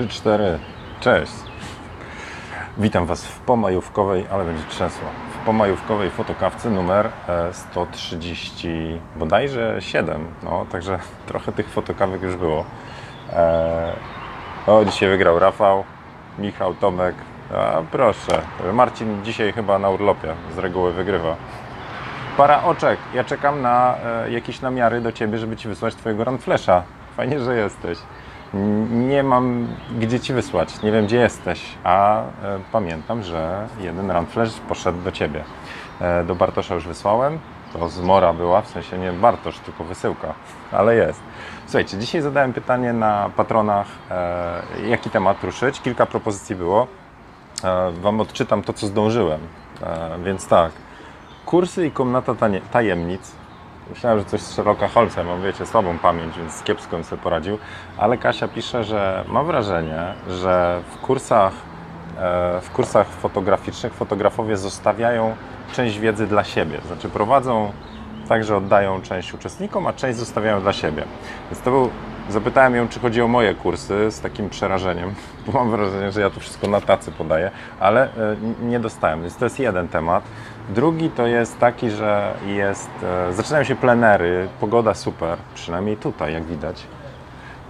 3, 4. Cześć. Witam Was w pomajówkowej, ale będzie trzęsło. W pomajówkowej fotokawce numer 130, bodajże 7. No, także trochę tych fotokawek już było. E, o, dzisiaj wygrał Rafał, Michał, Tomek. A proszę, Marcin dzisiaj chyba na urlopie, z reguły wygrywa. Para oczek, ja czekam na e, jakieś namiary do Ciebie, żeby Ci wysłać Twojego runflasha. Fajnie, że jesteś. Nie mam gdzie Ci wysłać, nie wiem gdzie jesteś, a e, pamiętam, że jeden runflash poszedł do Ciebie. E, do Bartosza już wysłałem, to z Mora była, w sensie nie Bartosz, tylko wysyłka, ale jest. Słuchajcie, dzisiaj zadałem pytanie na patronach, e, jaki temat ruszyć. Kilka propozycji było. Wam odczytam to, co zdążyłem. Więc tak, kursy i komnata tajemnic. Myślałem, że coś z Sherlocka Holmesa, mam wiecie, słabą pamięć, więc kiepsko bym sobie poradził. Ale Kasia pisze, że ma wrażenie, że w kursach, e, w kursach fotograficznych fotografowie zostawiają część wiedzy dla siebie. Znaczy prowadzą tak, że oddają część uczestnikom, a część zostawiają dla siebie. Więc to był, zapytałem ją, czy chodzi o moje kursy z takim przerażeniem, bo mam wrażenie, że ja to wszystko na tacy podaję, ale e, nie dostałem. Więc to jest jeden temat. Drugi to jest taki, że jest, e, zaczynają się plenery, pogoda super, przynajmniej tutaj, jak widać.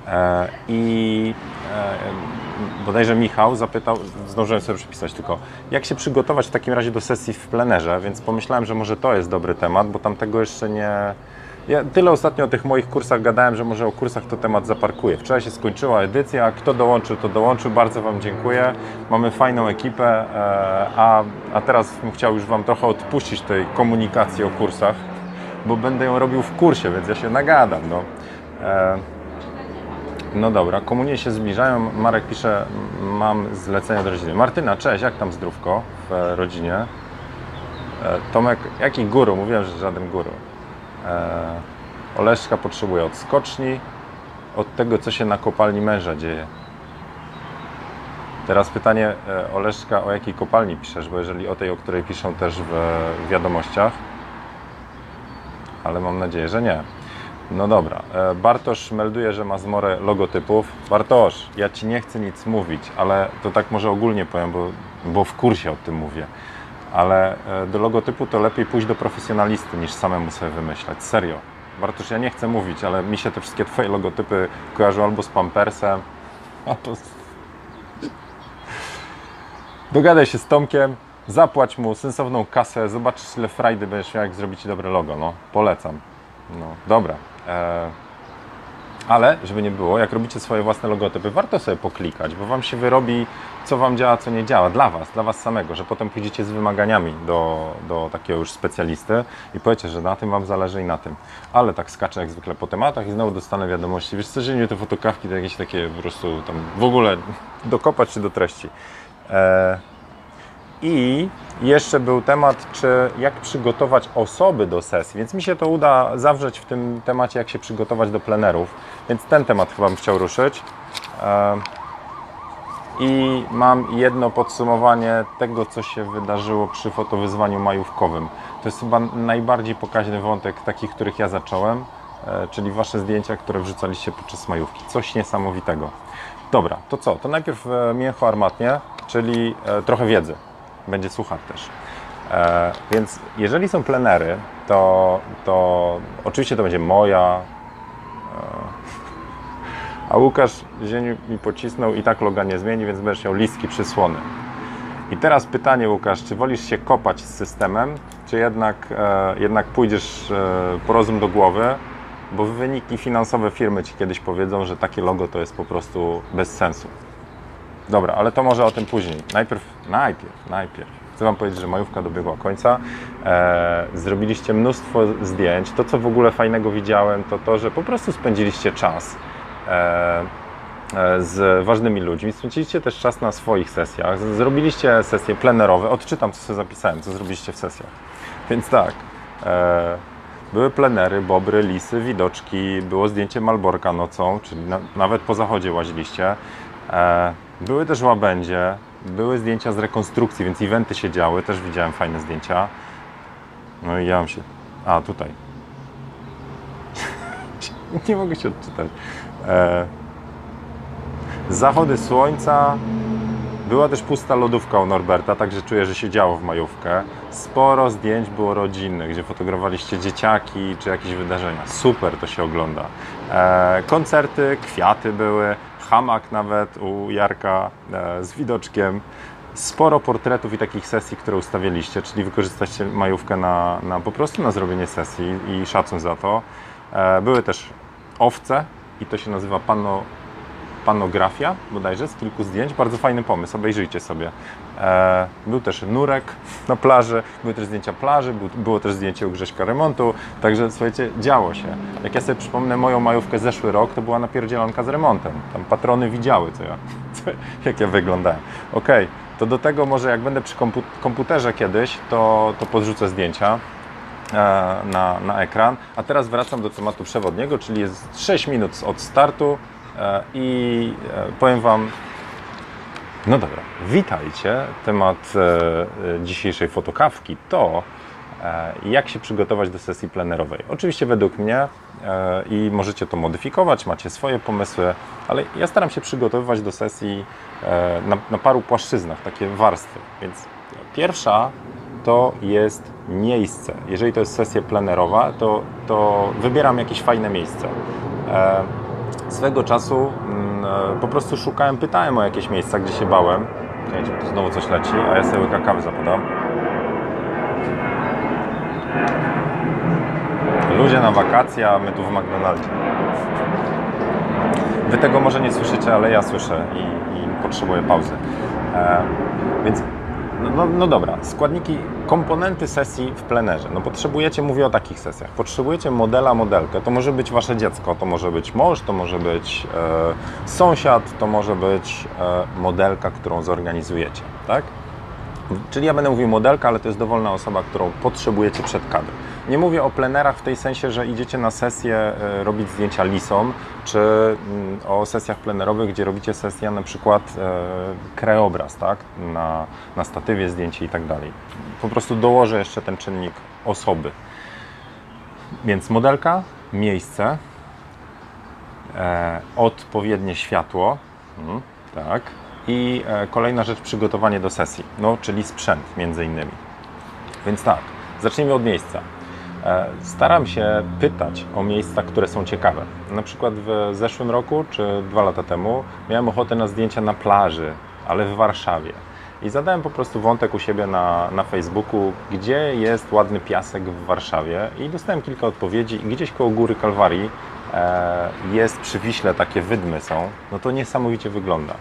E, I e, bodajże Michał zapytał, zdążyłem sobie przepisać tylko, jak się przygotować w takim razie do sesji w plenerze, więc pomyślałem, że może to jest dobry temat, bo tam tego jeszcze nie... Ja tyle ostatnio o tych moich kursach gadałem, że może o kursach to temat zaparkuję. Wczoraj się skończyła edycja, kto dołączył, to dołączył, bardzo Wam dziękuję. Mamy fajną ekipę, e, a, a teraz bym chciał już Wam trochę odpuścić tej komunikacji o kursach, bo będę ją robił w kursie, więc ja się nagadam. No. E, no dobra, komunie się zbliżają. Marek pisze, mam zlecenie do rodziny. Martyna, cześć, jak tam zdrówko w rodzinie? E, Tomek, jaki guru? Mówiłem, że żaden guru. E, Oleszka potrzebuje odskoczni od tego, co się na kopalni męża dzieje. Teraz pytanie, e, Oleszka, o jakiej kopalni piszesz? Bo jeżeli o tej, o której piszą też w wiadomościach, ale mam nadzieję, że nie. No dobra, e, Bartosz melduje, że ma zmorę logotypów. Bartosz, ja Ci nie chcę nic mówić, ale to tak może ogólnie powiem, bo, bo w kursie o tym mówię. Ale e, do logotypu to lepiej pójść do profesjonalisty niż samemu sobie wymyślać. Serio. Bartosz, ja nie chcę mówić, ale mi się te wszystkie Twoje logotypy kojarzą albo z Pampersem, albo z... Dogadaj się z Tomkiem, zapłać mu sensowną kasę, zobaczysz ile frajdy będziesz miał, jak zrobić dobre logo. No, polecam. No, dobra. E, ale, żeby nie było, jak robicie swoje własne logotypy, warto sobie poklikać, bo Wam się wyrobi, co Wam działa, co nie działa, dla Was, dla Was samego, że potem pójdziecie z wymaganiami do, do takiego już specjalisty i powiecie, że na tym Wam zależy i na tym. Ale tak skaczę jak zwykle po tematach i znowu dostanę wiadomości. Wiesz co, że nie te fotokawki to jakieś takie po prostu tam w ogóle dokopać się do treści. E, i jeszcze był temat, czy jak przygotować osoby do sesji, więc mi się to uda zawrzeć w tym temacie, jak się przygotować do plenerów, więc ten temat chyba bym chciał ruszyć. E, I mam jedno podsumowanie tego, co się wydarzyło przy fotowyzwaniu majówkowym. To jest chyba najbardziej pokaźny wątek takich, których ja zacząłem, e, czyli Wasze zdjęcia, które wrzucaliście podczas majówki. Coś niesamowitego. Dobra, to co? To najpierw e, mięcho armatnie, czyli trochę wiedzy będzie słuchać też. E, więc jeżeli są plenery, to, to oczywiście to będzie moja. E, a Łukasz ziemi mi pocisnął i tak loga nie zmieni, więc będziesz miał listki przysłony. I teraz pytanie, Łukasz, czy wolisz się kopać z systemem, czy jednak, e, jednak pójdziesz e, po rozum do głowy, bo wyniki finansowe firmy ci kiedyś powiedzą, że takie logo to jest po prostu bez sensu. Dobra, ale to może o tym później. Najpierw, najpierw, najpierw. Chcę Wam powiedzieć, że majówka dobiegła końca. E, zrobiliście mnóstwo zdjęć. To, co w ogóle fajnego widziałem, to to, że po prostu spędziliście czas e, e, z ważnymi ludźmi. Spędziliście też czas na swoich sesjach. Zrobiliście sesje plenerowe. Odczytam, co sobie zapisałem, co zrobiliście w sesjach. Więc tak. E, były plenery, bobry, lisy, widoczki, było zdjęcie Malborka nocą, czyli na, nawet po zachodzie łaziliście. E, były też łabędzie, były zdjęcia z rekonstrukcji, więc eventy się działy, też widziałem fajne zdjęcia. No i ja mam się... A, tutaj. Nie mogę się odczytać. E, Zachody słońca, była też pusta lodówka u Norberta, także czuję, że się działo w majówkę. Sporo zdjęć było rodzinnych, gdzie fotografowaliście dzieciaki czy jakieś wydarzenia. Super to się ogląda. E, koncerty, kwiaty były, hamak nawet u Jarka e, z widoczkiem. Sporo portretów i takich sesji, które ustawialiście, czyli wykorzystaliście majówkę na, na po prostu na zrobienie sesji i szacun za to. E, były też owce i to się nazywa pano panografia bodajże z kilku zdjęć. Bardzo fajny pomysł, obejrzyjcie sobie. E, był też nurek na plaży, były też zdjęcia plaży, był, było też zdjęcie u Grześka remontu, także słuchajcie, działo się. Jak ja sobie przypomnę moją majówkę zeszły rok, to była napierdzielanka z remontem. Tam patrony widziały, co ja, co, jak ja wyglądałem. Okej, okay, to do tego może jak będę przy komputerze kiedyś, to, to podrzucę zdjęcia e, na, na ekran. A teraz wracam do tematu przewodniego, czyli jest 6 minut od startu, E, I powiem Wam, no dobra, witajcie. Temat e, dzisiejszej fotokawki to, jak się przygotować do sesji plenerowej. Oczywiście według mnie i możecie to modyfikować, macie swoje pomysły, ale ja staram się przygotowywać do sesji na, na paru płaszczyznach, takie warstwy. Więc pierwsza to jest miejsce. Jeżeli to jest sesja plenerowa, to, to wybieram jakieś fajne miejsce swego czasu mm, e, po prostu szukałem, pytałem o jakieś miejsca, gdzie się bałem. Znowu coś leci, a ja sobie łyka kawy zapadam. Ludzie na wakacje, a my tu w McDonaldzie. Wy tego może nie słyszycie, ale ja słyszę i, i potrzebuję pauzy. E, więc no, no, no, dobra, składniki, komponenty sesji w plenerze. No potrzebujecie, mówię o takich sesjach, potrzebujecie modela, modelkę. To może być wasze dziecko, to może być mąż, to może być e, sąsiad, to może być e, modelka, którą zorganizujecie, tak? Czyli ja będę mówił modelka, ale to jest dowolna osoba, którą potrzebujecie przed kadrem. Nie mówię o plenerach w tej sensie, że idziecie na sesję e, robić zdjęcia lisom, czy mm, o sesjach plenerowych, gdzie robicie sesję na przykład e, krajobraz, tak? Na, na statywie zdjęcie i tak dalej. Po prostu dołożę jeszcze ten czynnik osoby. Więc modelka, miejsce, e, odpowiednie światło, mm, tak, i e, kolejna rzecz, przygotowanie do sesji, no, czyli sprzęt między innymi. Więc tak, zacznijmy od miejsca. E, staram się pytać o miejsca, które są ciekawe. Na przykład w zeszłym roku czy dwa lata temu miałem ochotę na zdjęcia na plaży, ale w Warszawie. I zadałem po prostu wątek u siebie na, na Facebooku, gdzie jest ładny piasek w Warszawie i dostałem kilka odpowiedzi. Gdzieś koło Góry Kalwarii jest przy Wiśle, takie wydmy są. No to niesamowicie wygląda.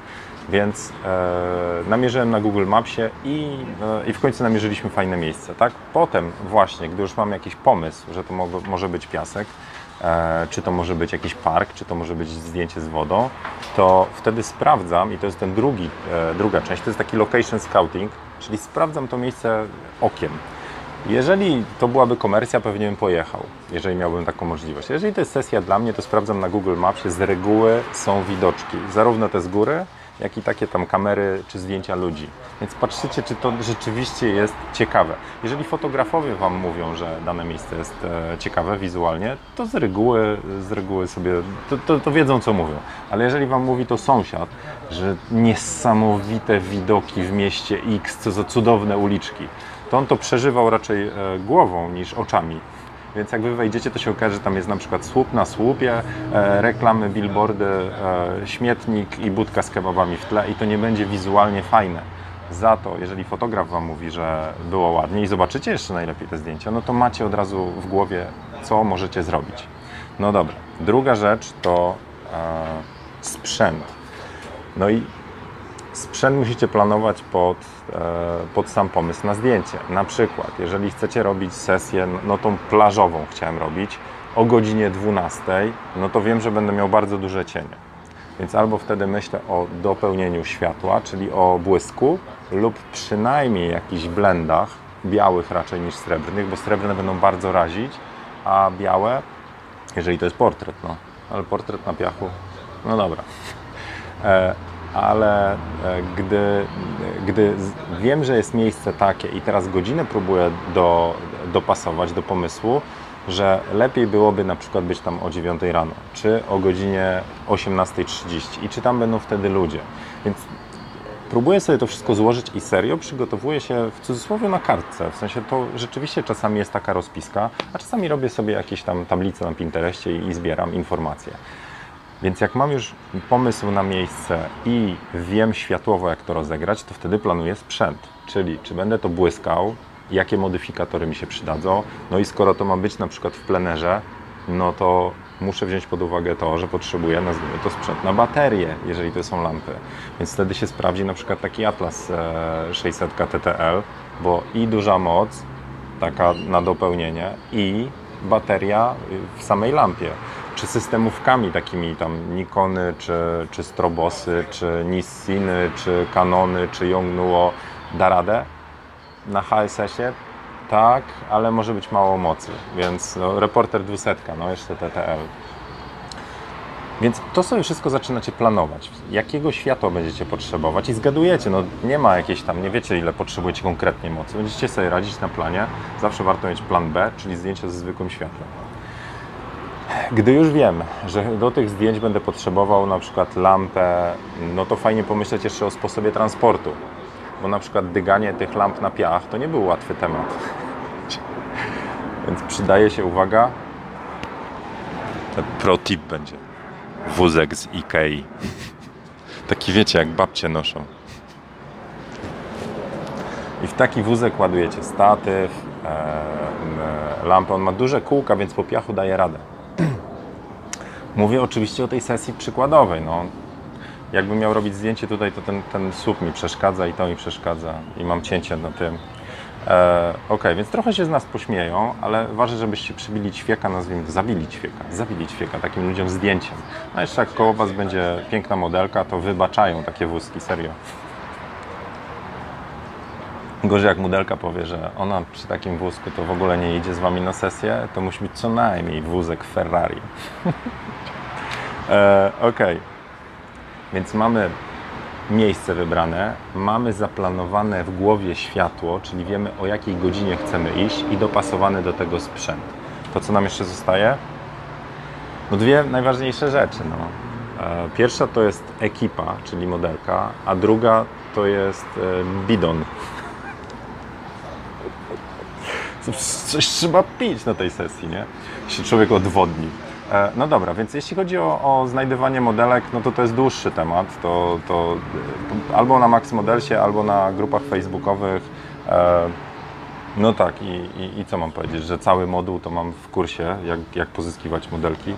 Więc e, namierzyłem na Google Mapsie i, e, i w końcu namierzyliśmy fajne miejsce. Tak? Potem właśnie, gdy już mam jakiś pomysł, że to mo może być piasek, e, czy to może być jakiś park, czy to może być zdjęcie z wodą, to wtedy sprawdzam, i to jest ten drugi, e, druga część, to jest taki location scouting, czyli sprawdzam to miejsce okiem. Jeżeli to byłaby komercja, pewnie bym pojechał, jeżeli miałbym taką możliwość. Jeżeli to jest sesja dla mnie, to sprawdzam na Google Mapsie, z reguły są widoczki, zarówno te z góry, jak i takie tam kamery czy zdjęcia ludzi. Więc patrzycie, czy to rzeczywiście jest ciekawe. Jeżeli fotografowie Wam mówią, że dane miejsce jest e, ciekawe wizualnie, to z reguły, z reguły sobie, to, to, to wiedzą, co mówią. Ale jeżeli Wam mówi to sąsiad, że niesamowite widoki w mieście X, co za cudowne uliczki, to on to przeżywał raczej e, głową niż oczami. Więc jak wy wejdziecie, to się okaże, że tam jest na przykład słup na słupie, e, reklamy, billboardy, e, śmietnik i budka z kebabami w tle i to nie będzie wizualnie fajne. Za to, jeżeli fotograf Wam mówi, że było ładnie i zobaczycie jeszcze najlepiej te zdjęcia, no to macie od razu w głowie, co możecie zrobić. No dobra. Druga rzecz to e, sprzęt. No i Sprzęt musicie planować pod, pod sam pomysł na zdjęcie. Na przykład, jeżeli chcecie robić sesję, no tą plażową chciałem robić, o godzinie 12, no to wiem, że będę miał bardzo duże cienie. Więc albo wtedy myślę o dopełnieniu światła, czyli o błysku, lub przynajmniej jakichś blendach, białych raczej niż srebrnych, bo srebrne będą bardzo razić, a białe, jeżeli to jest portret, no, ale portret na piachu, no dobra. E, ale e, gdy, gdy wiem, że jest miejsce takie i teraz godzinę próbuję do, dopasować do pomysłu, że lepiej byłoby na przykład być tam o 9 rano, czy o godzinie 18.30 i czy tam będą wtedy ludzie. Więc próbuję sobie to wszystko złożyć i serio przygotowuję się w cudzysłowie na kartce. W sensie to rzeczywiście czasami jest taka rozpiska, a czasami robię sobie jakieś tam tablice na Pinterestie i, i zbieram informacje. Więc jak mam już pomysł na miejsce i wiem światłowo, jak to rozegrać, to wtedy planuję sprzęt. Czyli czy będę to błyskał, jakie modyfikatory mi się przydadzą. No i skoro to ma być na przykład w plenerze, no to muszę wziąć pod uwagę to, że potrzebuję, nazwijmy to sprzęt na baterię, jeżeli to są lampy. Więc wtedy się sprawdzi na przykład taki Atlas 600 TTL, bo i duża moc, taka na dopełnienie, i bateria w samej lampie. Czy systemówkami takimi tam Nikony, czy, czy Strobosy, czy Nissiny, czy Canony, czy Yongnuo da radę? Na HSS-ie tak, ale może być mało mocy, więc no, reporter 200, no jeszcze TTL. Więc to sobie wszystko zaczynacie planować. Jakiego światła będziecie potrzebować i zgadujecie. No nie ma jakiejś tam, nie wiecie ile potrzebujecie konkretnie mocy. Będziecie sobie radzić na planie. Zawsze warto mieć plan B, czyli zdjęcie ze zwykłym światłem. Gdy już wiem, że do tych zdjęć będę potrzebował na przykład lampę, no to fajnie pomyśleć jeszcze o sposobie transportu. Bo na przykład dyganie tych lamp na piach to nie był łatwy temat. Więc przydaje się uwaga. Pro tip będzie. Wózek z Ikei. Taki wiecie, jak babcie noszą. I w taki wózek ładujecie statyw, lampę. On ma duże kółka, więc po piachu daje radę. Mówię oczywiście o tej sesji przykładowej. No, jakbym miał robić zdjęcie tutaj, to ten, ten słup mi przeszkadza i to mi przeszkadza i mam cięcie na tym. E, ok, więc trochę się z nas pośmieją, ale ważne, żebyście przybili ćwieka, nazwijmy to, zabili ćwieka, zabili ćwieka takim ludziom zdjęciem. A jeszcze jak koło Was będzie piękna modelka, to wybaczają takie wózki, serio. Gorzej jak modelka powie, że ona przy takim wózku to w ogóle nie idzie z Wami na sesję, to musi być co najmniej wózek Ferrari. e, ok, więc mamy miejsce wybrane, mamy zaplanowane w głowie światło, czyli wiemy o jakiej godzinie chcemy iść i dopasowany do tego sprzęt. To, co nam jeszcze zostaje? No dwie najważniejsze rzeczy. No. E, pierwsza to jest ekipa, czyli modelka, a druga to jest e, bidon. Coś trzeba pić na tej sesji, nie? Się człowiek odwodni. E, no dobra, więc jeśli chodzi o, o, znajdywanie modelek, no to to jest dłuższy temat. To, to albo na Max Modelsie, albo na grupach facebookowych. E, no tak, i, i, i, co mam powiedzieć, że cały moduł to mam w kursie, jak, jak pozyskiwać modelki.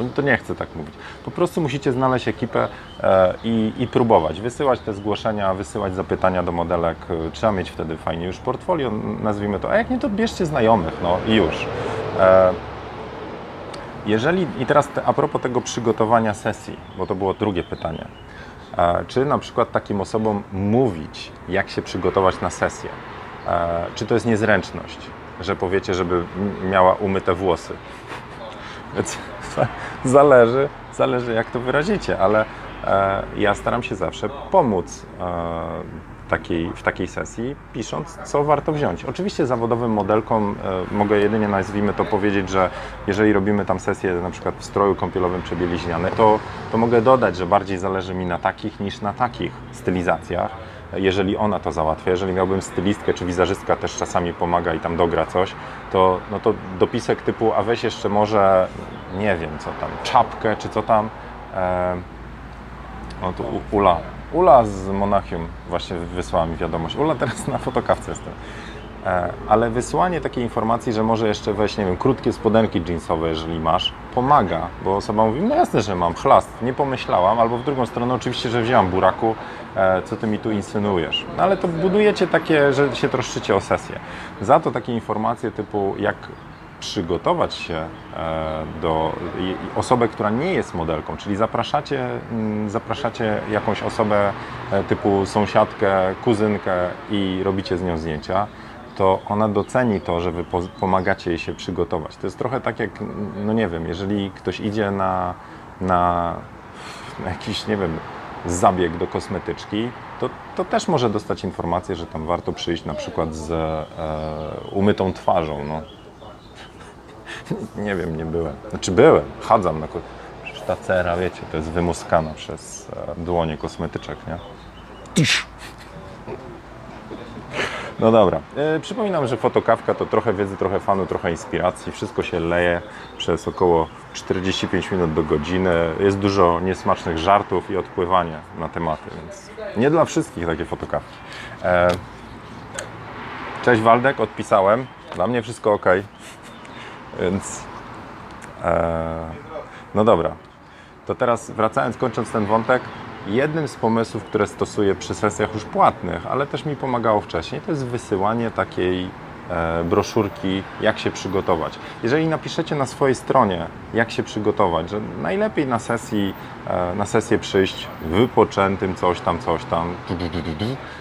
No, to, nie chcę tak mówić. Po prostu musicie znaleźć ekipę e, i, i, próbować, wysyłać te zgłoszenia, wysyłać zapytania do modelek. Trzeba mieć wtedy fajnie już portfolio, nazwijmy to. A jak nie, to bierzcie znajomych, no i już. Jeżeli, i teraz te, a propos tego przygotowania sesji, bo to było drugie pytanie. E, czy na przykład takim osobom mówić, jak się przygotować na sesję? E, czy to jest niezręczność, że powiecie, żeby miała umyte włosy? Więc zależy, zależy jak to wyrazicie, ale e, ja staram się zawsze pomóc takiej, w takiej sesji, pisząc, co warto wziąć. Oczywiście zawodowym modelkom e, mogę jedynie, nazwijmy to, powiedzieć, że jeżeli robimy tam sesję na przykład w stroju kąpielowym czy to, to mogę dodać, że bardziej zależy mi na takich niż na takich stylizacjach jeżeli ona to załatwia, jeżeli miałbym stylistkę czy wizerzystka też czasami pomaga i tam dogra coś, to, no to dopisek typu, a weź jeszcze może, nie wiem co tam, czapkę czy co tam, e, no to Ula Ula z Monachium właśnie wysłała mi wiadomość. Ula teraz na fotokawce jestem. E, ale wysłanie takiej informacji, że może jeszcze weź, nie wiem, krótkie spodenki jeansowe, jeżeli masz, pomaga, bo osoba mówi, no jasne, że mam chlast, nie pomyślałam, albo w drugą stronę oczywiście, że wziąłam buraku, e, co ty mi tu insynuujesz. No ale to budujecie takie, że się troszczycie o sesję. Za to takie informacje typu, jak przygotować się e, do osobę, która nie jest modelką, czyli zapraszacie, mm, zapraszacie jakąś osobę e, typu sąsiadkę, kuzynkę i robicie z nią zdjęcia, to ona doceni to, że wy pomagacie jej się przygotować. To jest trochę tak jak, no nie wiem, jeżeli ktoś idzie na, na, jakiś, nie wiem, zabieg do kosmetyczki, to, to też może dostać informację, że tam warto przyjść na przykład z e, umytą twarzą. No nie wiem, nie byłem. Znaczy byłem, chadzam na Przecież ta cera, wiecie, to jest wymuskana przez e, dłonie kosmetyczek, nie? No dobra. E, przypominam, że fotokawka to trochę wiedzy, trochę fanu, trochę inspiracji. Wszystko się leje przez około 45 minut do godziny. Jest dużo niesmacznych żartów i odpływanie na tematy, więc nie dla wszystkich takie fotokawki. E, cześć Waldek, odpisałem. Dla mnie wszystko ok. Więc e, no dobra. To teraz wracając, kończąc ten wątek, jednym z pomysłów, które stosuję przy sesjach już płatnych, ale też mi pomagało wcześniej, to jest wysyłanie takiej e, broszurki, jak się przygotować. Jeżeli napiszecie na swojej stronie, jak się przygotować, że najlepiej na sesji, e, na sesję przyjść wypoczętym, coś tam, coś tam,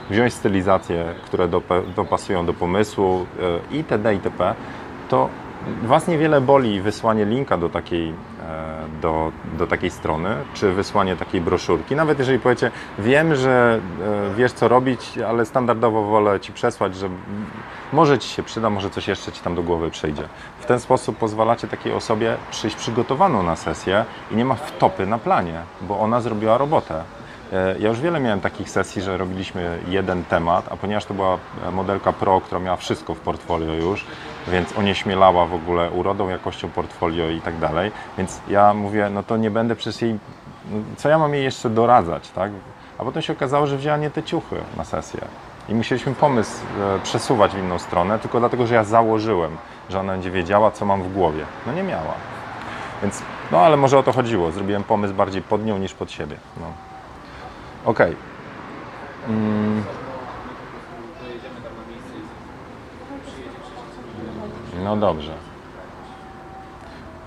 wziąć stylizacje, które dopasują do pomysłu e, itd., itp., to Was niewiele boli wysłanie linka do takiej, do, do takiej strony, czy wysłanie takiej broszurki. Nawet jeżeli powiecie, wiem, że e, wiesz co robić, ale standardowo wolę Ci przesłać, że może Ci się przyda, może coś jeszcze Ci tam do głowy przyjdzie. W ten sposób pozwalacie takiej osobie przyjść przygotowaną na sesję i nie ma wtopy na planie, bo ona zrobiła robotę. E, ja już wiele miałem takich sesji, że robiliśmy jeden temat, a ponieważ to była modelka Pro, która miała wszystko w portfolio już, więc onieśmielała w ogóle urodą, jakością portfolio i tak dalej, więc ja mówię, no to nie będę przez jej, co ja mam jej jeszcze doradzać, tak? A potem się okazało, że wzięła nie te ciuchy na sesję. I musieliśmy pomysł e, przesuwać w inną stronę, tylko dlatego, że ja założyłem, że ona będzie wiedziała, co mam w głowie. No nie miała. Więc, no ale może o to chodziło. Zrobiłem pomysł bardziej pod nią niż pod siebie. No. Ok. Mm. No dobrze.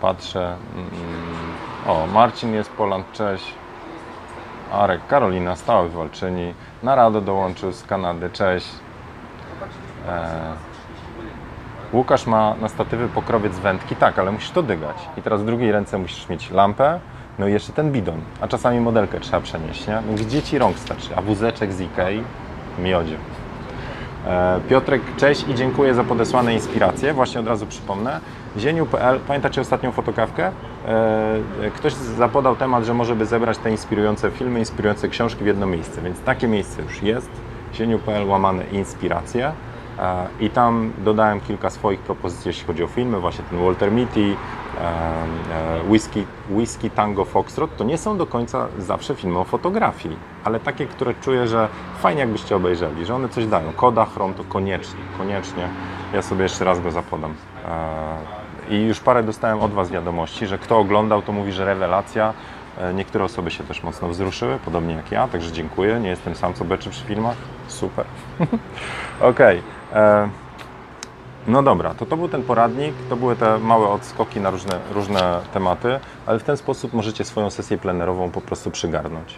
Patrzę. Mm. O, Marcin jest Poland, cześć. Arek, Karolina, stały walczyni. Narado dołączył z Kanady, cześć. E... Łukasz ma na statywy pokrowiec wędki, tak, ale musisz to dygać. I teraz w drugiej ręce musisz mieć lampę, no i jeszcze ten bidon, a czasami modelkę trzeba przenieść, nie? No gdzie Ci rąk starczy? A wózeczek z Ikei? Miodzie. E, Piotrek, cześć i dziękuję za podesłane inspiracje. Właśnie od razu przypomnę. Zieniu.pl, pamiętacie ostatnią fotokawkę? E, ktoś zapodał temat, że może by zebrać te inspirujące filmy, inspirujące książki w jedno miejsce, więc takie miejsce już jest. Zieniu.pl łamane inspiracje. E, I tam dodałem kilka swoich propozycji, jeśli chodzi o filmy, właśnie ten Walter Mitty, e, e, Whisky, Whisky Tango Foxtrot, to nie są do końca zawsze filmy o fotografii, ale takie, które czuję, że fajnie jakbyście obejrzeli, że one coś dają. Koda, Chrom to koniecznie, koniecznie. Ja sobie jeszcze raz go zapodam. I już parę dostałem od Was wiadomości, że kto oglądał, to mówi, że rewelacja. Niektóre osoby się też mocno wzruszyły, podobnie jak ja, także dziękuję. Nie jestem sam, co beczy przy filmach. Super. Okej. Okay. E, no dobra, to to był ten poradnik, to były te małe odskoki na różne, różne tematy, ale w ten sposób możecie swoją sesję plenerową po prostu przygarnąć.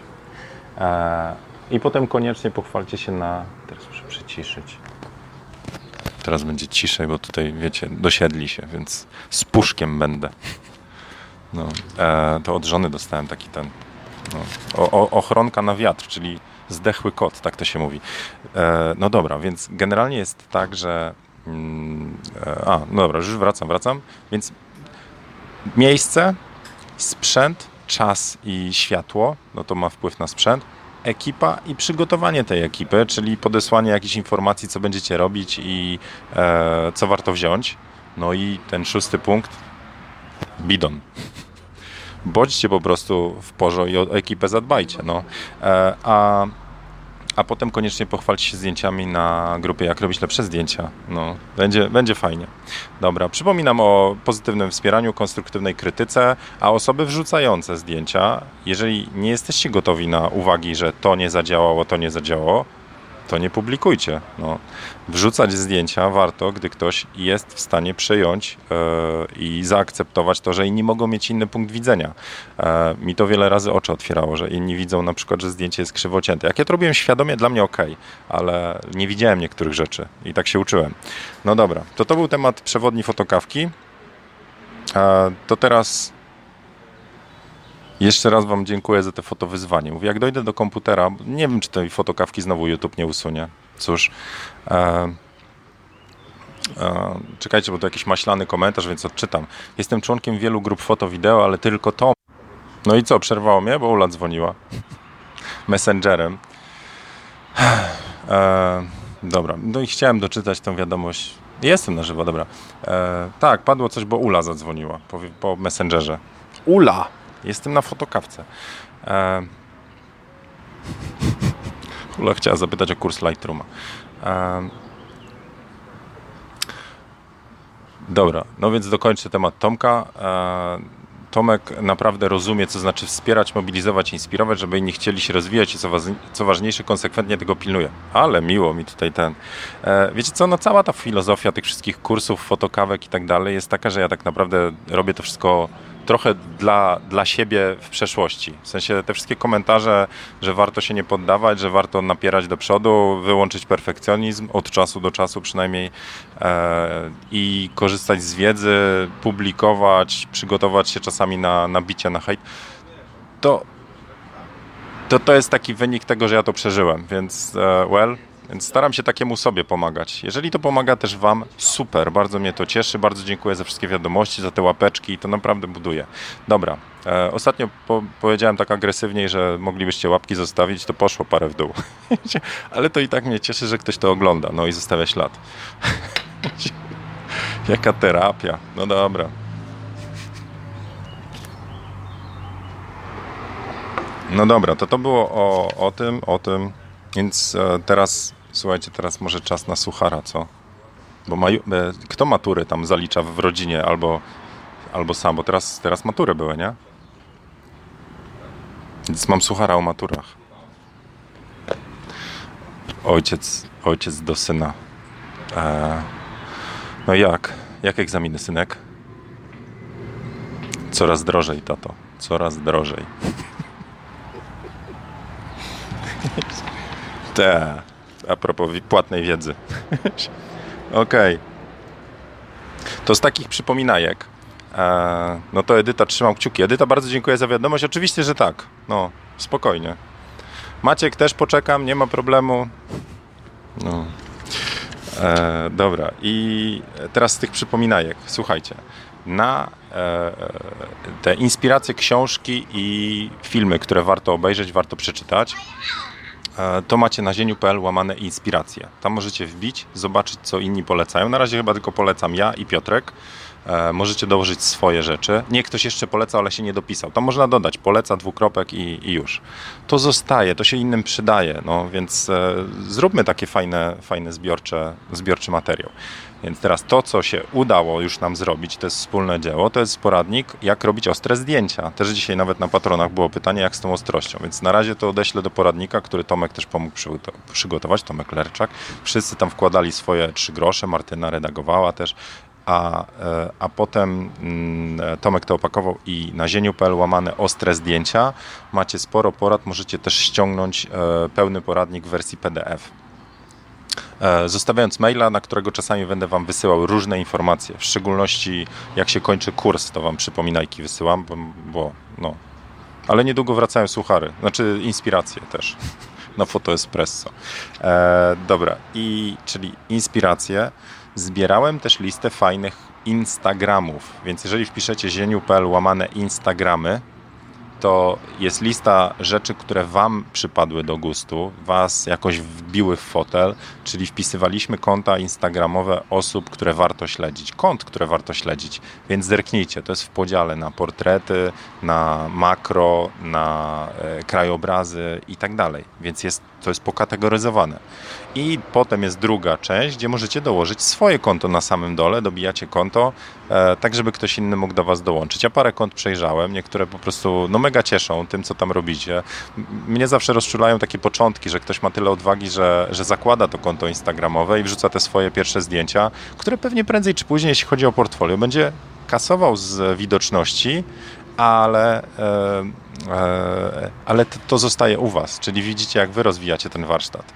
E, I potem koniecznie pochwalcie się na... Teraz muszę przyciszyć. Teraz będzie ciszej, bo tutaj, wiecie, dosiedli się, więc z puszkiem będę. No, e, to od żony dostałem taki ten no, o, o, ochronka na wiatr, czyli zdechły kot, tak to się mówi. E, no dobra, więc generalnie jest tak, że. Mm, e, a, no dobra, już wracam, wracam. Więc miejsce, sprzęt, czas i światło, no to ma wpływ na sprzęt. Ekipa i przygotowanie tej ekipy, czyli podesłanie jakichś informacji, co będziecie robić i e, co warto wziąć. No i ten szósty punkt, bidon bądźcie po prostu w porze i o ekipę zadbajcie. No. E, a, a potem koniecznie pochwalcie się zdjęciami na grupie, jak robić lepsze zdjęcia. No, będzie, będzie fajnie. Dobra, przypominam o pozytywnym wspieraniu, konstruktywnej krytyce, a osoby wrzucające zdjęcia, jeżeli nie jesteście gotowi na uwagi, że to nie zadziałało, to nie zadziałało, to nie publikujcie. No. Wrzucać zdjęcia warto, gdy ktoś jest w stanie przejąć yy, i zaakceptować to, że inni mogą mieć inny punkt widzenia. E, mi to wiele razy oczy otwierało, że inni widzą na przykład, że zdjęcie jest krzywocięte. Jak ja to robiłem świadomie, dla mnie ok, ale nie widziałem niektórych rzeczy i tak się uczyłem. No dobra, to to był temat przewodni fotokawki. E, to teraz jeszcze raz Wam dziękuję za te fotowyzwanie. Mówię, jak dojdę do komputera, nie wiem, czy tej fotokawki znowu YouTube nie usunie. Cóż, e, E, czekajcie, bo to jakiś maślany komentarz, więc odczytam. Jestem członkiem wielu grup foto-wideo, ale tylko to. No i co, przerwało mnie, bo Ula dzwoniła. Messengerem. E, dobra, no i chciałem doczytać tą wiadomość. Jestem na żywo, dobra. E, tak, padło coś, bo Ula zadzwoniła po, po Messengerze. Ula! Jestem na fotokawce. E, Ula chciała zapytać o kurs Lightrooma. E, dobra, no więc dokończę temat Tomka. E, Tomek naprawdę rozumie, co znaczy wspierać, mobilizować, inspirować, żeby inni chcieli się rozwijać i co, co ważniejsze, konsekwentnie tego pilnuje. Ale miło mi tutaj ten. E, wiecie co, no cała ta filozofia tych wszystkich kursów, fotokawek i tak dalej jest taka, że ja tak naprawdę robię to wszystko trochę dla, dla siebie w przeszłości. W sensie te wszystkie komentarze, że warto się nie poddawać, że warto napierać do przodu, wyłączyć perfekcjonizm od czasu do czasu przynajmniej e, i korzystać z wiedzy, publikować, przygotować się czasami na, na bicie, na hejt. To, to, to jest taki wynik tego, że ja to przeżyłem, więc e, well, więc staram się takiemu sobie pomagać. Jeżeli to pomaga też Wam, super, bardzo mnie to cieszy, bardzo dziękuję za wszystkie wiadomości, za te łapeczki, to naprawdę buduje. Dobra, e, ostatnio po, powiedziałem tak agresywniej, że moglibyście łapki zostawić, to poszło parę w dół. Ale to i tak mnie cieszy, że ktoś to ogląda, no i zostawia ślad. Jaka terapia, no dobra. No dobra, to to było o, o tym, o tym. Więc e, teraz Słuchajcie, teraz może czas na suchara, co? Bo. E, kto matury tam zalicza w rodzinie albo, albo sam? Bo teraz, teraz matury były, nie? Więc mam suchara o maturach. Ojciec, ojciec do syna. E... No jak? Jak egzaminy, synek? Coraz drożej, tato. Coraz drożej. Te a propos płatnej wiedzy. Okej. Okay. To z takich przypominajek. E, no to Edyta, trzymam kciuki. Edyta, bardzo dziękuję za wiadomość. Oczywiście, że tak. No, spokojnie. Maciek, też poczekam, nie ma problemu. No. E, dobra, i teraz z tych przypominajek. Słuchajcie, na e, te inspiracje, książki i filmy, które warto obejrzeć, warto przeczytać. E, to macie na zieniu.pl łamane inspiracje. Tam możecie wbić, zobaczyć co inni polecają. Na razie chyba tylko polecam ja i Piotrek. E, możecie dołożyć swoje rzeczy. Nie ktoś jeszcze poleca, ale się nie dopisał. Tam można dodać poleca, dwukropek i, i już. To zostaje, to się innym przydaje, no więc e, zróbmy takie fajne, fajne zbiorcze, zbiorczy materiał. Więc teraz to, co się udało już nam zrobić, to jest wspólne dzieło, to jest poradnik, jak robić ostre zdjęcia. Też dzisiaj nawet na patronach było pytanie, jak z tą ostrością. Więc na razie to odeślę do poradnika, który Tomek też pomógł przygotować, Tomek Lerczak. Wszyscy tam wkładali swoje trzy grosze, Martyna redagowała też a, e, a potem mm, Tomek to opakował i na zieniu.pl łamane ostre zdjęcia. Macie sporo porad, możecie też ściągnąć e, pełny poradnik w wersji PDF. E, zostawiając maila, na którego czasami będę Wam wysyłał różne informacje, w szczególności jak się kończy kurs, to Wam przypominajki wysyłam, bo, bo no. Ale niedługo wracają suchary, znaczy inspiracje też na Foto Espresso. E, dobra, i czyli inspiracje. Zbierałem też listę fajnych Instagramów, więc jeżeli wpiszecie zieniu.pl łamane Instagramy, to jest lista rzeczy, które Wam przypadły do gustu, Was jakoś wbiły w fotel, czyli wpisywaliśmy konta instagramowe osób, które warto śledzić, kont, które warto śledzić, więc zerknijcie, to jest w podziale na portrety, na makro, na e, krajobrazy i tak dalej, więc jest, to jest pokategoryzowane. I potem jest druga część, gdzie możecie dołożyć swoje konto na samym dole, dobijacie konto, e, tak żeby ktoś inny mógł do Was dołączyć. Ja parę kont przejrzałem, niektóre po prostu no mega cieszą tym, co tam robicie. Mnie zawsze rozczulają takie początki, że ktoś ma tyle odwagi, że, że zakłada to konto instagramowe i wrzuca te swoje pierwsze zdjęcia, które pewnie prędzej czy później, jeśli chodzi o portfolio, będzie kasował z widoczności, ale, e, e, ale to, to zostaje u Was, czyli widzicie, jak Wy rozwijacie ten warsztat.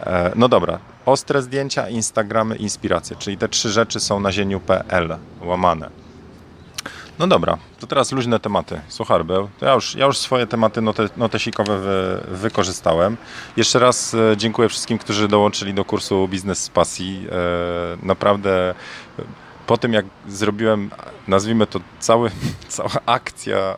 E, no dobra, ostre zdjęcia, Instagramy, inspiracje, czyli te trzy rzeczy są na zieniu.pl łamane. No dobra, to teraz luźne tematy. Suchar był. To ja już, ja już swoje tematy note, notesikowe wy, wykorzystałem. Jeszcze raz e, dziękuję wszystkim, którzy dołączyli do kursu Biznes z Pasji. E, naprawdę po tym jak zrobiłem, nazwijmy to cały, cała akcja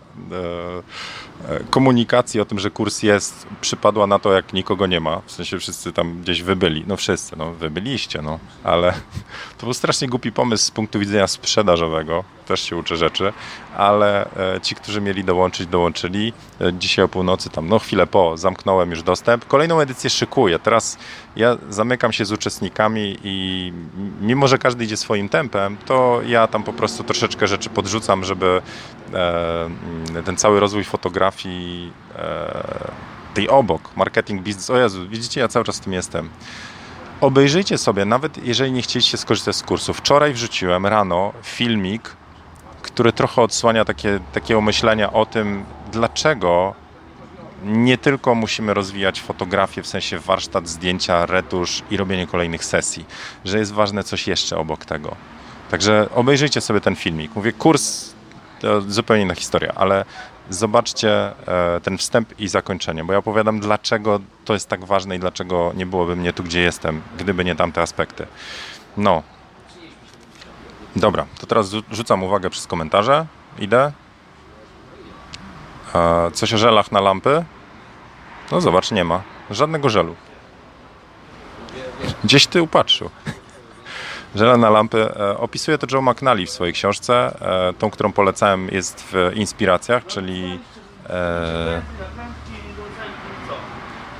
komunikacji o tym, że kurs jest, przypadła na to, jak nikogo nie ma. W sensie wszyscy tam gdzieś wybyli. No wszyscy, no wy byliście, no. Ale to był strasznie głupi pomysł z punktu widzenia sprzedażowego. Też się uczę rzeczy. Ale e, ci, którzy mieli dołączyć, dołączyli. Dzisiaj o północy, tam no chwilę po, zamknąłem już dostęp. Kolejną edycję szykuję. Teraz ja zamykam się z uczestnikami i mimo, że każdy idzie swoim tempem, to ja tam po prostu troszeczkę rzeczy podrzucam, żeby e, ten cały rozwój fotografii e, tej obok, marketing, biznes, o Jezu, widzicie, ja cały czas w tym jestem. Obejrzyjcie sobie, nawet jeżeli nie chcieliście skorzystać z kursu. Wczoraj wrzuciłem rano filmik, który trochę odsłania takie, takiego myślenia o tym, dlaczego nie tylko musimy rozwijać fotografię, w sensie warsztat, zdjęcia, retusz i robienie kolejnych sesji, że jest ważne coś jeszcze obok tego. Także obejrzyjcie sobie ten filmik. Mówię, kurs to zupełnie inna historia, ale zobaczcie e, ten wstęp i zakończenie, bo ja opowiadam, dlaczego to jest tak ważne i dlaczego nie byłoby mnie tu, gdzie jestem, gdyby nie tamte aspekty. No. Dobra, to teraz rzucam uwagę przez komentarze. Idę. E, coś o żelach na lampy? No zobacz, nie ma. Żadnego żelu. Gdzieś ty upatrzył. Żele na lampy. E, opisuje to Joe McNally w swojej książce. E, tą, którą polecałem jest w Inspiracjach, czyli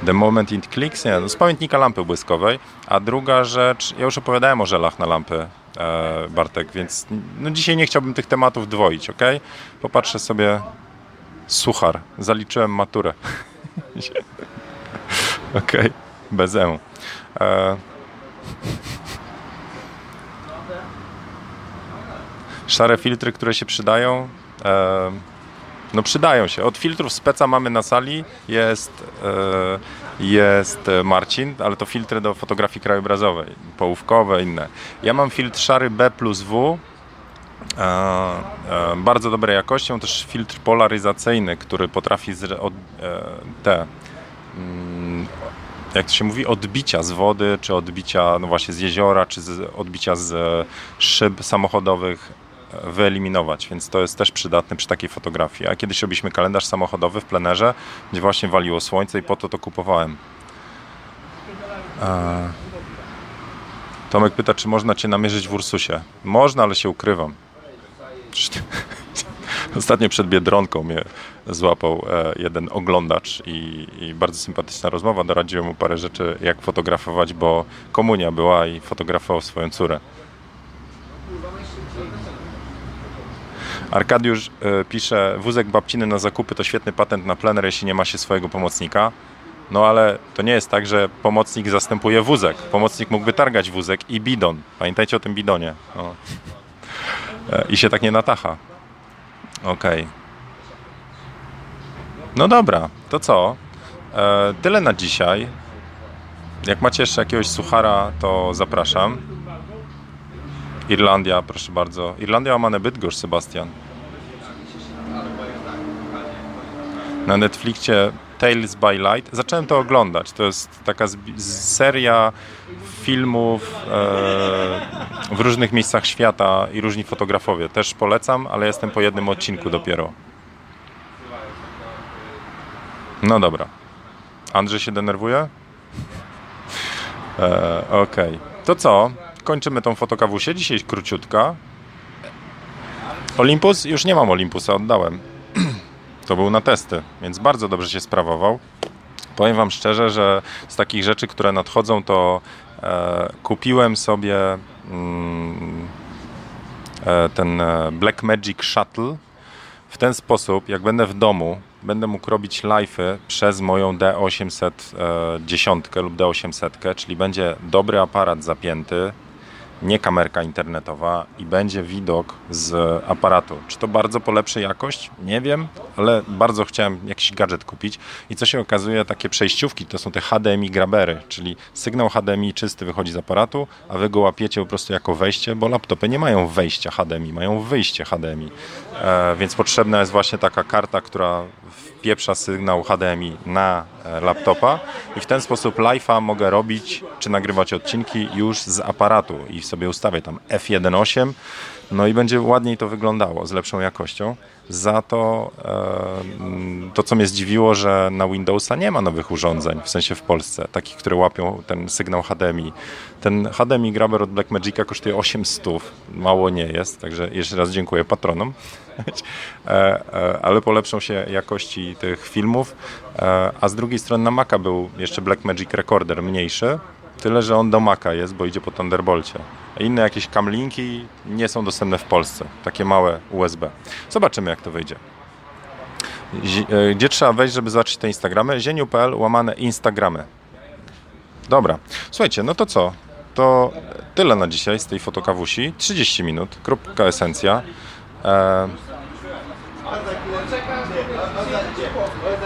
The Moment It Clicks, nie, no z pamiętnika lampy błyskowej. A druga rzecz, ja już opowiadałem o żelach na lampy, Bartek, więc no dzisiaj nie chciałbym tych tematów dwoić, ok? Popatrzę sobie Suchar. Zaliczyłem maturę. Okej, okay. bez E. Szare filtry, które się przydają. E... No przydają się. Od filtrów speca mamy na sali. Jest, e... jest Marcin, ale to filtry do fotografii krajobrazowej, połówkowe, inne. Ja mam filtr szary B plus W E, e, bardzo dobrej jakości. Mam też filtr polaryzacyjny, który potrafi od, e, te mm, jak to się mówi, odbicia z wody, czy odbicia no właśnie z jeziora, czy z, odbicia z szyb samochodowych wyeliminować, więc to jest też przydatne przy takiej fotografii. A kiedyś robiliśmy kalendarz samochodowy w plenerze, gdzie właśnie waliło słońce i po to to kupowałem. Tomek pyta, czy można Cię namierzyć w Ursusie. Można, ale się ukrywam. Ostatnio przed Biedronką mnie złapał e, jeden oglądacz i, i, bardzo sympatyczna rozmowa. Doradziłem mu parę rzeczy, jak fotografować, bo komunia była i fotografował swoją córę. Arkadiusz e, pisze, wózek babciny na zakupy to świetny patent na plener, jeśli nie ma się swojego pomocnika. No ale to nie jest tak, że pomocnik zastępuje wózek. Pomocnik mógłby targać wózek i bidon. Pamiętajcie o tym bidonie. O. E, I się tak nie natacha. Okej. Okay. No dobra, to co? E, tyle na dzisiaj. Jak macie jeszcze jakiegoś suchara, to zapraszam. Irlandia, proszę bardzo. Irlandia Łamane Bydgoszcz, Sebastian. Na Netflixie Tales by Light. Zacząłem to oglądać. To jest taka seria filmów e, w różnych miejscach świata i różni fotografowie. Też polecam, ale jestem po jednym odcinku dopiero. No dobra. Andrzej się denerwuje? E, Okej. Okay. To co? Kończymy tą fotokawusię. Dzisiaj króciutka. Olympus? Już nie mam Olympusa, oddałem. To był na testy, więc bardzo dobrze się sprawował. Powiem Wam szczerze, że z takich rzeczy, które nadchodzą, to e, kupiłem sobie mm, e, ten e, Black Magic Shuttle. W ten sposób, jak będę w domu, będę mógł robić live'y przez moją D810 lub D800, czyli będzie dobry aparat zapięty, nie kamerka internetowa i będzie widok z aparatu. Czy to bardzo polepszy jakość? Nie wiem, ale bardzo chciałem jakiś gadżet kupić i co się okazuje, takie przejściówki to są te HDMI grabery, czyli sygnał HDMI czysty wychodzi z aparatu, a wy go łapiecie po prostu jako wejście, bo laptopy nie mają wejścia HDMI, mają wyjście HDMI, e, więc potrzebna jest właśnie taka karta, która wpieprza sygnał HDMI na e, laptopa i w ten sposób live'a mogę robić czy nagrywać odcinki już z aparatu i sobie ustawię tam F1.8 no i będzie ładniej to wyglądało z lepszą jakością. Za to to, co mnie zdziwiło, że na Windowsa nie ma nowych urządzeń, w sensie w Polsce, takich, które łapią ten sygnał HDMI. Ten HDMI Grabber od Blackmagica kosztuje 800, mało nie jest, także jeszcze raz dziękuję patronom. E, e, ale polepszą się jakości tych filmów. E, a z drugiej strony na Maca był jeszcze Blackmagic Recorder mniejszy, tyle że on do Maca jest, bo idzie po Thunderbolcie. Inne jakieś kamlinki nie są dostępne w Polsce, takie małe USB. Zobaczymy jak to wyjdzie. Gdzie trzeba wejść, żeby zobaczyć te Instagramy? zieniu.pl łamane Instagramy. Dobra, słuchajcie, no to co? To tyle na dzisiaj z tej fotokawusi. 30 minut, kropka esencja.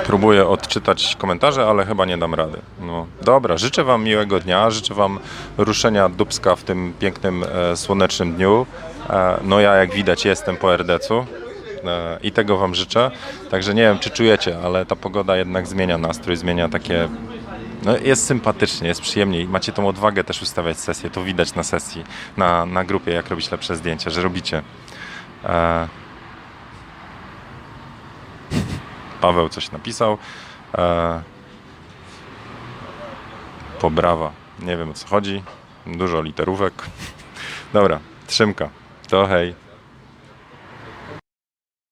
Próbuję odczytać komentarze, ale chyba nie dam rady. No, dobra, życzę Wam miłego dnia, życzę Wam ruszenia dubska w tym pięknym, e, słonecznym dniu. E, no ja jak widać jestem po RDC-u e, i tego Wam życzę. Także nie wiem, czy czujecie, ale ta pogoda jednak zmienia nastrój, zmienia takie... No jest sympatycznie, jest przyjemniej. Macie tą odwagę też ustawiać sesję. To widać na sesji, na, na grupie, jak robić lepsze zdjęcia, że robicie. E, Paweł coś napisał. E, pobrawa. Nie wiem o co chodzi. Dużo literówek. Dobra, trzymka. To hej.